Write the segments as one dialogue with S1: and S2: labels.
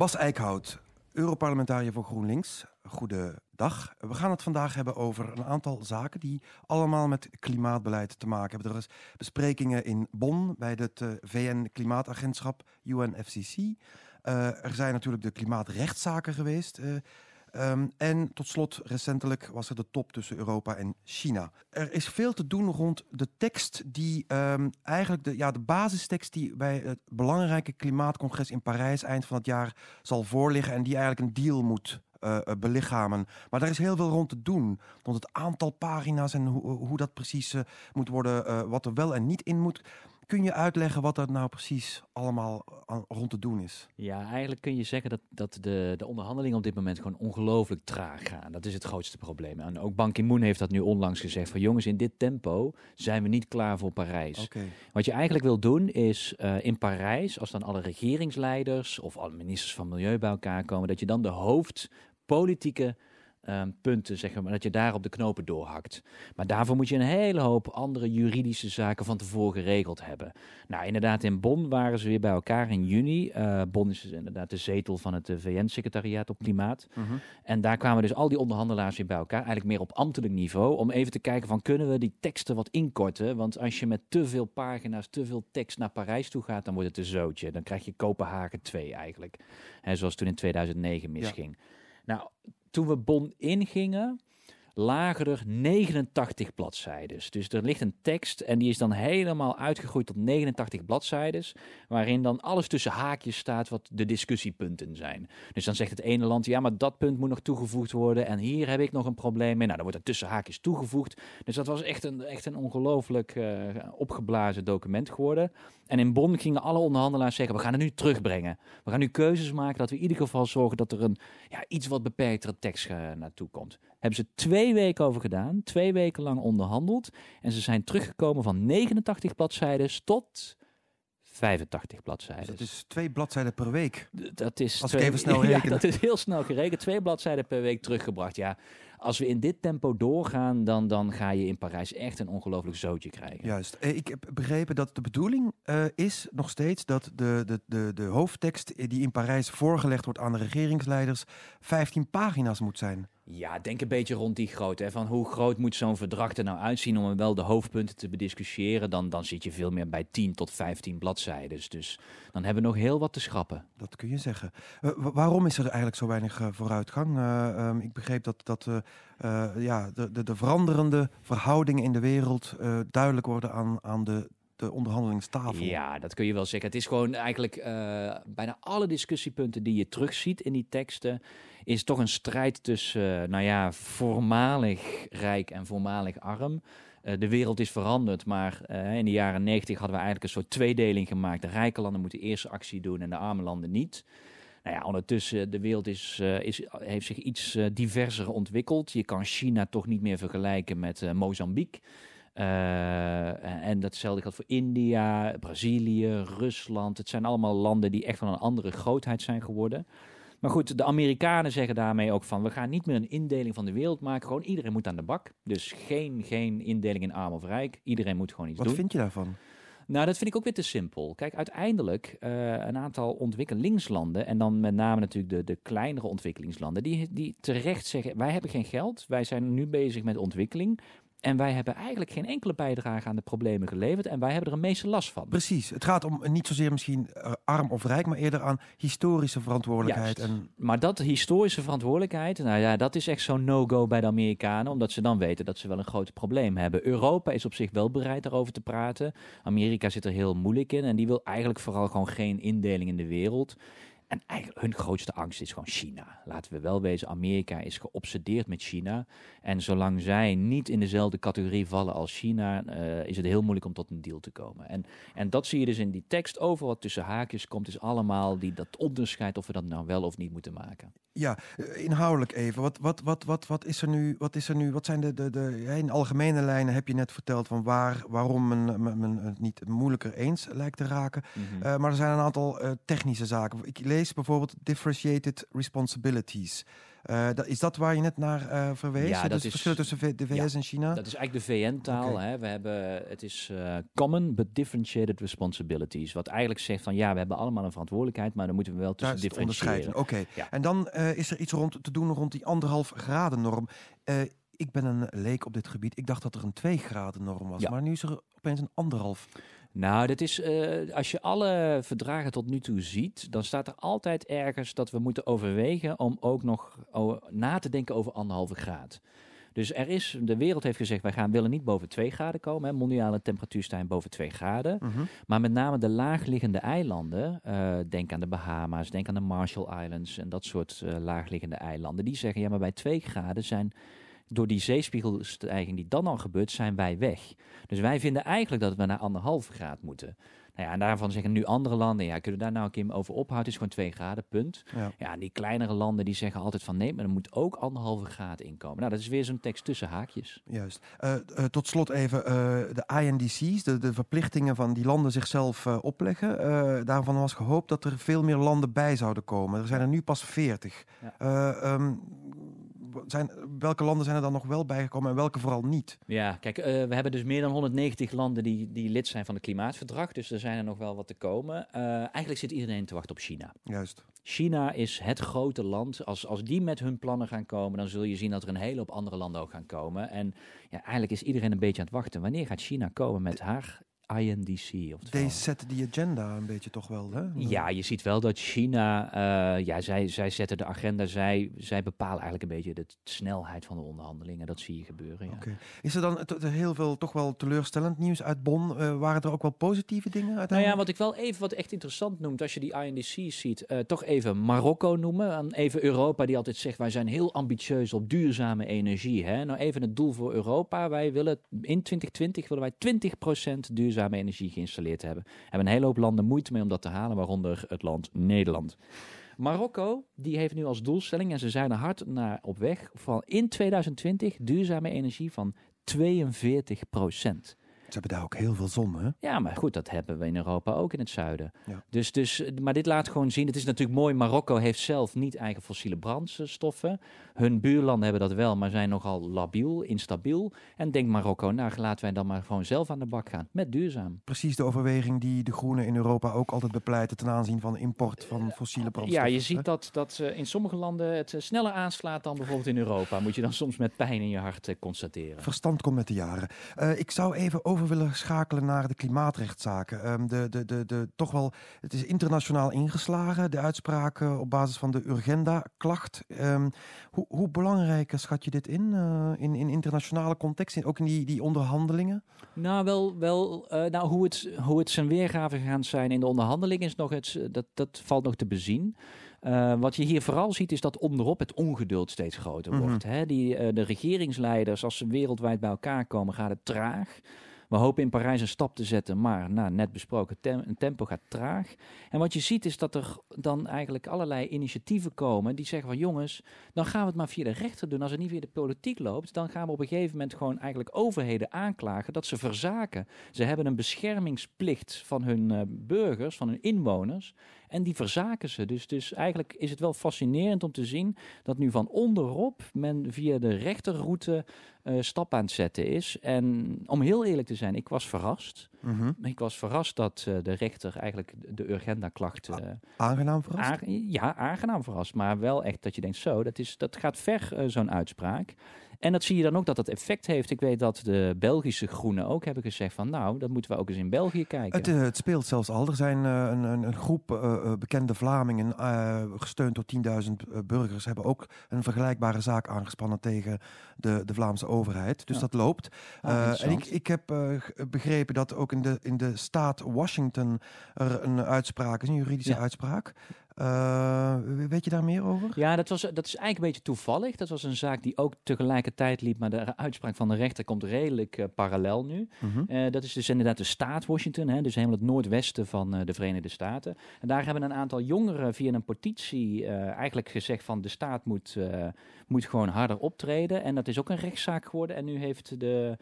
S1: Bas Eickhout, Europarlementariër voor GroenLinks. Goedendag. We gaan het vandaag hebben over een aantal zaken die allemaal met klimaatbeleid te maken hebben. Er is besprekingen in Bonn bij het uh, VN-klimaatagentschap UNFCCC. Uh, er zijn natuurlijk de klimaatrechtszaken geweest. Uh, Um, en tot slot, recentelijk was er de top tussen Europa en China. Er is veel te doen rond de tekst die um, eigenlijk de, ja, de basistekst die bij het belangrijke klimaatcongres in Parijs eind van het jaar zal voorliggen en die eigenlijk een deal moet uh, belichamen. Maar daar is heel veel rond te doen. Rond het aantal pagina's en ho hoe dat precies uh, moet worden, wat er wel en niet in moet. Kun je uitleggen wat er nou precies allemaal rond te doen is?
S2: Ja, eigenlijk kun je zeggen dat, dat de, de onderhandelingen op dit moment gewoon ongelooflijk traag gaan. Dat is het grootste probleem. En ook Ban Ki-moon heeft dat nu onlangs gezegd. Van jongens, in dit tempo zijn we niet klaar voor Parijs.
S1: Okay.
S2: Wat je eigenlijk wil doen is uh, in Parijs, als dan alle regeringsleiders of alle ministers van Milieu bij elkaar komen, dat je dan de hoofdpolitieke Um, punten, zeg maar, dat je daar op de knopen doorhakt. Maar daarvoor moet je een hele hoop andere juridische zaken van tevoren geregeld hebben. Nou, inderdaad, in Bonn waren ze weer bij elkaar in juni. Uh, Bonn is dus inderdaad de zetel van het VN-secretariaat op klimaat.
S1: Uh -huh.
S2: En daar kwamen dus al die onderhandelaars weer bij elkaar, eigenlijk meer op ambtelijk niveau, om even te kijken van kunnen we die teksten wat inkorten? Want als je met te veel pagina's, te veel tekst naar Parijs toe gaat, dan wordt het een zootje. Dan krijg je Kopenhagen 2 eigenlijk. Hè, zoals toen in 2009 misging. Ja. Nou, toen we Bonn ingingen, lagen er 89 bladzijdes. Dus er ligt een tekst en die is dan helemaal uitgegroeid tot 89 bladzijdes, waarin dan alles tussen haakjes staat wat de discussiepunten zijn. Dus dan zegt het ene land, ja, maar dat punt moet nog toegevoegd worden en hier heb ik nog een probleem mee. Nou, dan wordt er tussen haakjes toegevoegd. Dus dat was echt een, echt een ongelooflijk uh, opgeblazen document geworden. En in Bonn gingen alle onderhandelaars zeggen, we gaan het nu terugbrengen. We gaan nu keuzes maken dat we in ieder geval zorgen dat er een ja, iets wat beperktere tekst uh, naartoe komt. Hebben ze twee weken over gedaan, twee weken lang onderhandeld. En ze zijn teruggekomen van 89 bladzijden tot 85 bladzijden.
S1: Dus dat is twee bladzijden per week.
S2: Dat is
S1: Als
S2: twee,
S1: ik even snel reken.
S2: Ja, dat is heel snel gerekend. Twee bladzijden per week teruggebracht. Ja, als we in dit tempo doorgaan, dan, dan ga je in Parijs echt een ongelooflijk zootje krijgen.
S1: Juist. Eh, Ik heb begrepen dat de bedoeling uh, is nog steeds dat de, de, de, de hoofdtekst die in Parijs voorgelegd wordt aan de regeringsleiders 15 pagina's moet zijn.
S2: Ja, denk een beetje rond die grootte. Hè? Van hoe groot moet zo'n verdrag er nou uitzien om wel de hoofdpunten te bediscussiëren? Dan, dan zit je veel meer bij 10 tot 15 bladzijden. Dus dan hebben we nog heel wat te schrappen.
S1: Dat kun je zeggen. Uh, waarom is er eigenlijk zo weinig uh, vooruitgang? Uh, um, ik begreep dat, dat ja, de, de, de, veranderende verhoudingen in de wereld duidelijk worden aan, aan de, de onderhandelingstafel.
S2: Ja, dat kun je wel zeggen. Het is gewoon eigenlijk uh, bijna alle discussiepunten die je terugziet in die teksten, is toch een strijd tussen, uh, nou ja, voormalig rijk en voormalig arm. Uh, de wereld is veranderd, maar in de jaren 90 hadden we eigenlijk een soort tweedeling gemaakt. De rijke landen moeten eerst actie doen en de arme landen niet. Nou ja, ondertussen, de wereld is, uh, is, heeft zich iets uh, diverser ontwikkeld. Je kan China toch niet meer vergelijken met uh, Mozambique. Uh, en datzelfde geldt voor India, Brazilië, Rusland. Het zijn allemaal landen die echt van een andere grootheid zijn geworden. Maar goed, de Amerikanen zeggen daarmee ook van... we gaan niet meer een indeling van de wereld maken. Gewoon iedereen moet aan de bak. Dus geen, geen indeling in arm of rijk. Iedereen moet gewoon iets
S1: Wat
S2: doen.
S1: vind je daarvan?
S2: Nou, dat vind ik ook weer te simpel. Kijk, uiteindelijk uh, een aantal ontwikkelingslanden... en dan met name natuurlijk de, de kleinere ontwikkelingslanden... Die, die terecht zeggen, wij hebben geen geld. Wij zijn nu bezig met ontwikkeling... En wij hebben eigenlijk geen enkele bijdrage aan de problemen geleverd. En wij hebben er een meeste last van.
S1: Precies. Het gaat om niet zozeer misschien uh, arm of rijk, maar eerder aan historische verantwoordelijkheid.
S2: Juist.
S1: En...
S2: Maar dat historische verantwoordelijkheid, nou ja, dat is echt zo'n no-go bij de Amerikanen. Omdat ze dan weten dat ze wel een groot probleem hebben. Europa is op zich wel bereid daarover te praten. Amerika zit er heel moeilijk in. En die wil eigenlijk vooral gewoon geen indeling in de wereld. En eigenlijk hun grootste angst is gewoon China. Laten we wel wezen, Amerika is geobsedeerd met China. En zolang zij niet in dezelfde categorie vallen als China, uh, is het heel moeilijk om tot een deal te komen. En, en dat zie je dus in die tekst. Over wat tussen haakjes komt, is allemaal die, dat onderscheid of we dat nou wel of niet moeten maken.
S1: Ja, inhoudelijk even. Wat, wat, wat, wat, wat is er nu? Wat is er nu? Wat zijn de, de, de in algemene lijnen heb je net verteld van waar, waarom men, men, men het niet moeilijker eens lijkt te raken. Mm -hmm. uh, maar er zijn een aantal uh, technische zaken. Ik lees VS bijvoorbeeld differentiated responsibilities. Uh, dat, is dat waar je net naar uh, verwees?
S2: Ja, dat
S1: dus
S2: is
S1: verschil tussen de VS
S2: ja,
S1: en China?
S2: Dat is eigenlijk de VN-taal. We hebben, het is uh, common but differentiated responsibilities. Wat eigenlijk zegt van ja, we hebben allemaal een verantwoordelijkheid, maar dan moeten we wel tussen
S1: is het
S2: differentiëren.
S1: Oké.
S2: Ja.
S1: En dan eh, is er iets rond te doen rond die anderhalf graden norm. Eh, ik ben een leek op dit gebied. Ik dacht dat er een 2 graden norm was.
S2: Ja.
S1: Maar nu is er opeens een anderhalf.
S2: Nou, dat is, eh, als je alle verdragen tot nu toe ziet, dan staat er altijd ergens dat we moeten overwegen om ook nog na te denken over anderhalve graad. Dus er is, de wereld heeft gezegd, wij gaan, willen niet boven 2 graden komen. Hè. Mondiale temperatuurstijging boven 2 graden.
S1: Mhm.
S2: Maar met name de laagliggende eilanden, eh, denk aan de Bahama's, denk aan de Marshall Islands en dat soort eh, laagliggende eilanden, die zeggen ja, maar bij 2 graden zijn door die zeespiegelstijging die dan al gebeurt, zijn wij weg. Dus wij vinden eigenlijk dat we naar anderhalve graad moeten. Nou ja, en daarvan zeggen nu andere landen, ja, kunnen we daar nou een keer over ophouden? Het is gewoon 2 graden, punt.
S1: Ja.
S2: Ja, en die kleinere landen die zeggen altijd van nee, maar er moet ook anderhalve graad inkomen. Nou, dat is weer zo'n tekst tussen haakjes.
S1: Juist. Eh, eh, tot slot even eh, de INDC's, de, de verplichtingen van die landen zichzelf opleggen. Daarvan was gehoopt dat er veel meer landen bij zouden komen. Er zijn er nu pas 40.
S2: Ja.
S1: Eh, ehm, zijn, welke landen zijn er dan nog wel bijgekomen en welke vooral niet?
S2: Ja, kijk, eh, we hebben dus meer dan 190 landen die, die lid zijn van het klimaatverdrag. Dus er zijn er nog wel wat te komen. Eh, eigenlijk zit iedereen te wachten op China.
S1: Juist.
S2: China is het grote land. Als, als die met hun plannen gaan komen, dan zul je zien dat er een hele hoop andere landen ook gaan komen. En ja, eigenlijk is iedereen een beetje aan het wachten. Wanneer gaat China komen met haar INDC? Oftewel?
S1: Zetten die agenda een beetje toch wel, hè?
S2: Ja, je ziet wel dat China, eh, ja, zij, zij zetten de agenda, zij, zij bepalen eigenlijk een beetje de snelheid van de onderhandelingen. Dat zie je gebeuren. Ja.
S1: Oké. Is er dan heel veel toch wel teleurstellend nieuws uit Bonn? Eh, waren er ook wel positieve dingen
S2: Nou ja,
S1: uiteindelijk?
S2: wat ik wel even wat echt interessant noemt, als je die INDC's ziet, eh, toch even Marokko noemen. En even Europa, die altijd zegt, wij zijn heel ambitieus op duurzame energie. Hè? Nou even het doel voor Europa. Wij willen in 2020 willen wij 20% duurzame energie geïnstalleerd hebben. Hebben een hele hoop landen moeite mee om dat te halen, waaronder het land Nederland. Marokko, die heeft nu als doelstelling, en ze zijn er hard naar op weg, van in 2020 duurzame energie van 42
S1: Ze hebben daar ook heel veel zon, hè?
S2: ja, maar goed, dat hebben we in Europa ook in het zuiden.
S1: Ja.
S2: Dus, dus, maar dit laat gewoon zien, het is natuurlijk mooi, Marokko heeft zelf niet eigen fossiele brandstoffen. Hun buurlanden hebben dat wel, maar zijn nogal labiel, instabiel. En denkt Marokko, nou laten wij dan maar gewoon zelf aan de bak gaan, met duurzaam.
S1: Precies de overweging die de Groenen in Europa ook altijd bepleiten ten aanzien van import van fossiele brandstoffen.
S2: Ja, je
S1: hè?
S2: ziet dat, dat eh, in sommige landen het eh, sneller aanslaat dan bijvoorbeeld in Europa. Moet je dan soms met pijn in je hart eh, constateren.
S1: Verstand komt met de jaren. Ik zou even over willen schakelen naar de klimaatrechtszaken. Ehm, de, de, de, de, toch wel, het is internationaal ingeslagen, de uitspraak eh, op basis van de Urgenda-klacht. Ehm, hoe, hoe belangrijk schat je dit in, eh, in, in internationale context, in, ook in die, die onderhandelingen?
S2: Nou, wel, wel eh, nou, hoe, het, hoe het zijn weergave gaan zijn in de onderhandeling is nog het, dat, dat valt nog te bezien. Eh, wat je hier vooral ziet is dat onderop het ongeduld steeds groter
S1: Mhm.
S2: wordt. Hè? Die, eh, de regeringsleiders, als ze wereldwijd bij elkaar komen, gaat het traag. We hopen in Parijs een stap te zetten, maar nou, net besproken, een tempo gaat traag. En wat je ziet is dat er dan eigenlijk allerlei initiatieven komen die zeggen van jongens, dan gaan we het maar via de rechter doen. Als het niet via de politiek loopt, dan gaan we op een gegeven moment gewoon eigenlijk overheden aanklagen dat ze verzaken. Ze hebben een beschermingsplicht van hun eh, burgers, van hun inwoners. En die verzaken ze. Dus, dus eigenlijk is het wel fascinerend om te zien dat nu van onderop men via de rechterroute eh stap aan het zetten is. En om heel eerlijk te zijn, ik was verrast.
S1: Mhm.
S2: Ik was verrast dat eh, de rechter eigenlijk de- Urgenda-klacht... eh,
S1: Aangenaam verrast?
S2: Ja, aangenaam verrast. Maar wel echt dat je denkt, zo, dat, is, dat gaat ver, zo'n uitspraak. En dat zie je dan ook dat dat effect heeft. Ik weet dat de Belgische groenen ook hebben gezegd van, nou, dat moeten we ook eens in België kijken.
S1: Het, eh, het speelt zelfs al. Er zijn eh, een, een, een groep eh, bekende Vlamingen, gesteund door 10.000 eh, burgers, hebben ook een vergelijkbare zaak aangespannen tegen de, de Vlaamse overheid. Dus
S2: Ja.
S1: dat loopt.
S2: Ah,
S1: en ik, ik heb begrepen dat ook in de, in de staat Washington er een uitspraak is, een juridische
S2: Ja.
S1: uitspraak. Eh, weet je daar meer over?
S2: Ja, dat, was, dat is eigenlijk een beetje toevallig. Dat was een zaak die ook tegelijkertijd liep, maar de uitspraak van de rechter komt redelijk eh, parallel nu.
S1: Mhm.
S2: Eh, dat is dus inderdaad de staat Washington, hè, dus helemaal het noordwesten van de Verenigde Staten. En daar hebben een aantal jongeren via een petitie eigenlijk gezegd van de staat moet, moet gewoon harder optreden. En dat is ook een rechtszaak geworden. En nu heeft de,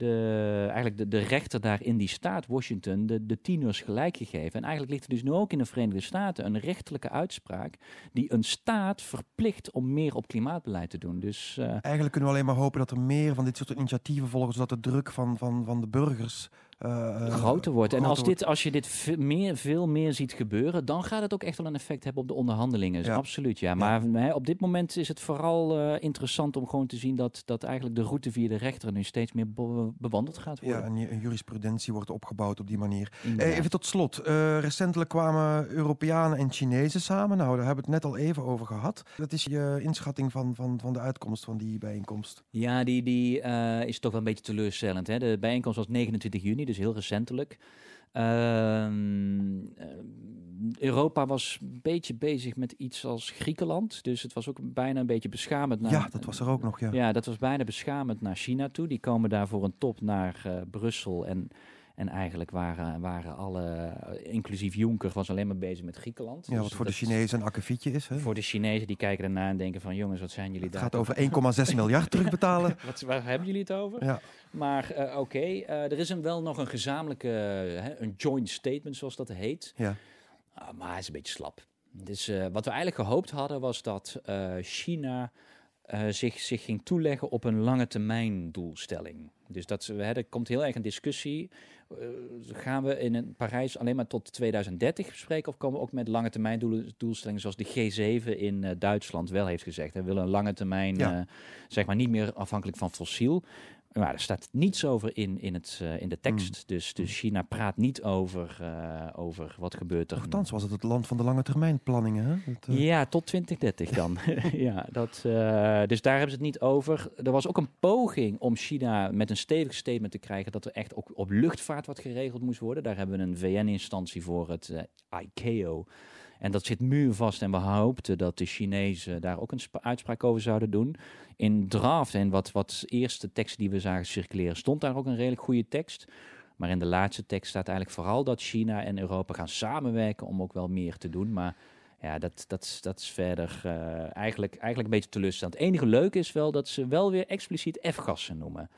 S2: de, eigenlijk de, de rechter daar in die staat, Washington, de, de tieners gelijk gegeven. En eigenlijk ligt er dus nu ook in de Verenigde Staten een rechterlijke uitspraak die een staat verplicht om meer op klimaatbeleid te doen. Dus, uh,
S1: eigenlijk kunnen we alleen maar hopen dat er meer van dit soort initiatieven volgen, zodat de druk van, van, van de burgers
S2: uh, groter wordt. En als, dit, als je dit veel meer, veel meer ziet gebeuren, dan gaat het ook echt wel een effect hebben op de onderhandelingen. Dus absoluut, ja. Maar ja. op dit moment is het vooral uh, interessant om gewoon te zien dat, dat eigenlijk de route via de rechter nu steeds meer be bewandeld gaat worden.
S1: Ja, en, en jurisprudentie wordt opgebouwd op die manier. Even tot slot. Uh, recentelijk kwamen Europeanen en Chinezen samen. Nou, daar hebben we het net al even over gehad. Dat is je inschatting van, van, van de uitkomst van die bijeenkomst.
S2: Ja, die, die is toch wel een beetje teleurstellend. Hè? De bijeenkomst was 29 juni, dus heel recentelijk. Uh, Europa was een beetje bezig met iets als Griekenland. Dus het was ook bijna een beetje beschamend. Naar,
S1: ja, dat was er ook nog, ja.
S2: Ja, dat was bijna beschamend naar China toe. Die komen daar voor een top naar uh, Brussel en en eigenlijk waren, waren alle, inclusief Juncker, was alleen maar bezig met Griekenland.
S1: Ja, wat dus voor de Chinezen een akkefietje is. Hè?
S2: Voor de Chinezen, die kijken ernaar en denken van... jongens, wat zijn jullie
S1: het
S2: daar...
S1: Het gaat over 1,6 miljard terugbetalen.
S2: wat, waar hebben jullie het over?
S1: Ja.
S2: Maar uh, oké, okay, uh, er is een, wel nog een gezamenlijke, uh, een joint statement, zoals dat heet.
S1: Ja.
S2: maar hij is een beetje slap. Dus wat we eigenlijk gehoopt hadden, was dat China... zich, zich ging toeleggen op een lange termijn doelstelling. Dus dat, hè, er komt heel erg een discussie uh, gaan we in Parijs alleen maar tot 2030 bespreken? Of komen we ook met lange termijn doelstellingen zoals de G7 in uh, Duitsland wel heeft gezegd? We willen een lange termijn, ja. zeg maar niet meer afhankelijk van fossiel. Maar er staat niets over in, in, het, uh, in de tekst. Mm. Dus, dus China praat niet over, uh, over wat gebeurt er.
S1: Nochtans was het het land van de lange termijn planningen. Hè?
S2: Uh... Ja, tot 2030 dan. ja, dat, dus daar hebben ze het niet over. Er was ook een poging om China met een stevig statement te krijgen dat er echt ook op luchtvaart wat geregeld moest worden. Daar hebben we een VN-instantie voor, het ICAO. En dat zit muurvast en we hoopten dat de Chinezen daar ook een uitspraak over zouden doen. In draft en wat, wat eerste teksten die we zagen circuleren, stond daar ook een redelijk goede tekst. Maar in de laatste tekst staat eigenlijk vooral dat China en Europa gaan samenwerken om ook wel meer te doen. Maar ja, dat, dat, dat is verder uh, eigenlijk, eigenlijk een beetje teleurstellend. Het enige leuke is wel dat ze wel weer expliciet F-gassen noemen.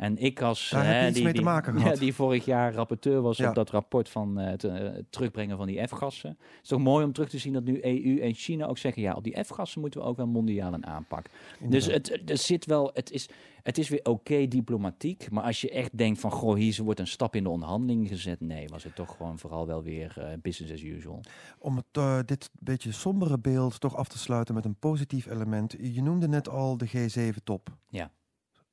S2: En ik als
S1: Daar
S2: hè,
S1: heb
S2: die,
S1: mee te
S2: die-
S1: maken
S2: ja,
S1: gehad.
S2: die vorig jaar rapporteur was
S1: Ja.
S2: op dat rapport van eh, het eh, terugbrengen van die F-gassen. Het is toch mooi om terug te zien dat nu EU en China ook zeggen, ja, op die F-gassen moeten we ook wel mondiaal een aanpak. Dus
S1: Inderdaad.
S2: het, het- er zit wel, het is, het is weer oké diplomatiek, maar als je echt denkt van, goh, hier wordt een stap in de onderhandeling gezet, nee, was het toch gewoon vooral wel weer eh, business as usual.
S1: Om het, dit beetje sombere beeld toch af te sluiten met een positief element. Je noemde net al de G7-top.
S2: Ja.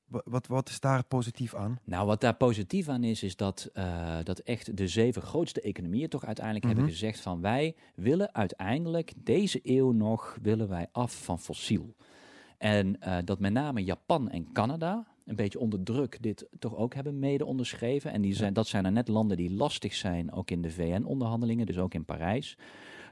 S1: Wat, wat is daar positief aan?
S2: Nou, wat daar positief aan is, is dat, eh, dat echt de zeven grootste economieën toch uiteindelijk
S1: Mhm.
S2: hebben gezegd van wij willen uiteindelijk deze eeuw nog willen wij af van fossiel. En eh, dat met name Japan en Canada een beetje onder druk dit toch ook hebben mede onderschreven. En die zijn, dat zijn er net landen die lastig zijn, ook in de VN-onderhandelingen, dus ook in Parijs.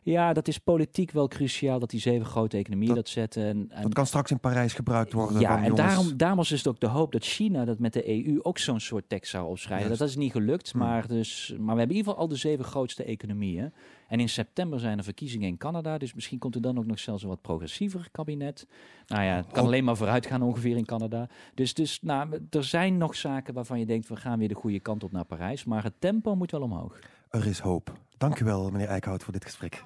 S2: Ja, dat is politiek wel cruciaal dat die zeven grote economieën
S1: Dat-
S2: dat, zetten. En, en
S1: Dat kan straks in Parijs gebruikt worden.
S2: ja, en
S1: jongens,
S2: daarom, daarom was dus ook de hoop dat China dat met de EU ook zo'n soort tekst zou opschrijven. Dat is niet gelukt,
S1: Hmm.
S2: maar, dus, maar we hebben in ieder geval al de zeven grootste economieën. En in september zijn er verkiezingen in Canada, dus misschien komt er dan ook nog zelfs een wat progressiever kabinet. Nou ja, het kan
S1: Oh.
S2: alleen maar vooruit gaan ongeveer in Canada. Dus, dus nou, er zijn nog zaken waarvan je denkt, we gaan weer de goede kant op naar Parijs. Maar het tempo moet wel omhoog.
S1: Er is hoop. Dank u wel, meneer Eickhout, voor dit gesprek.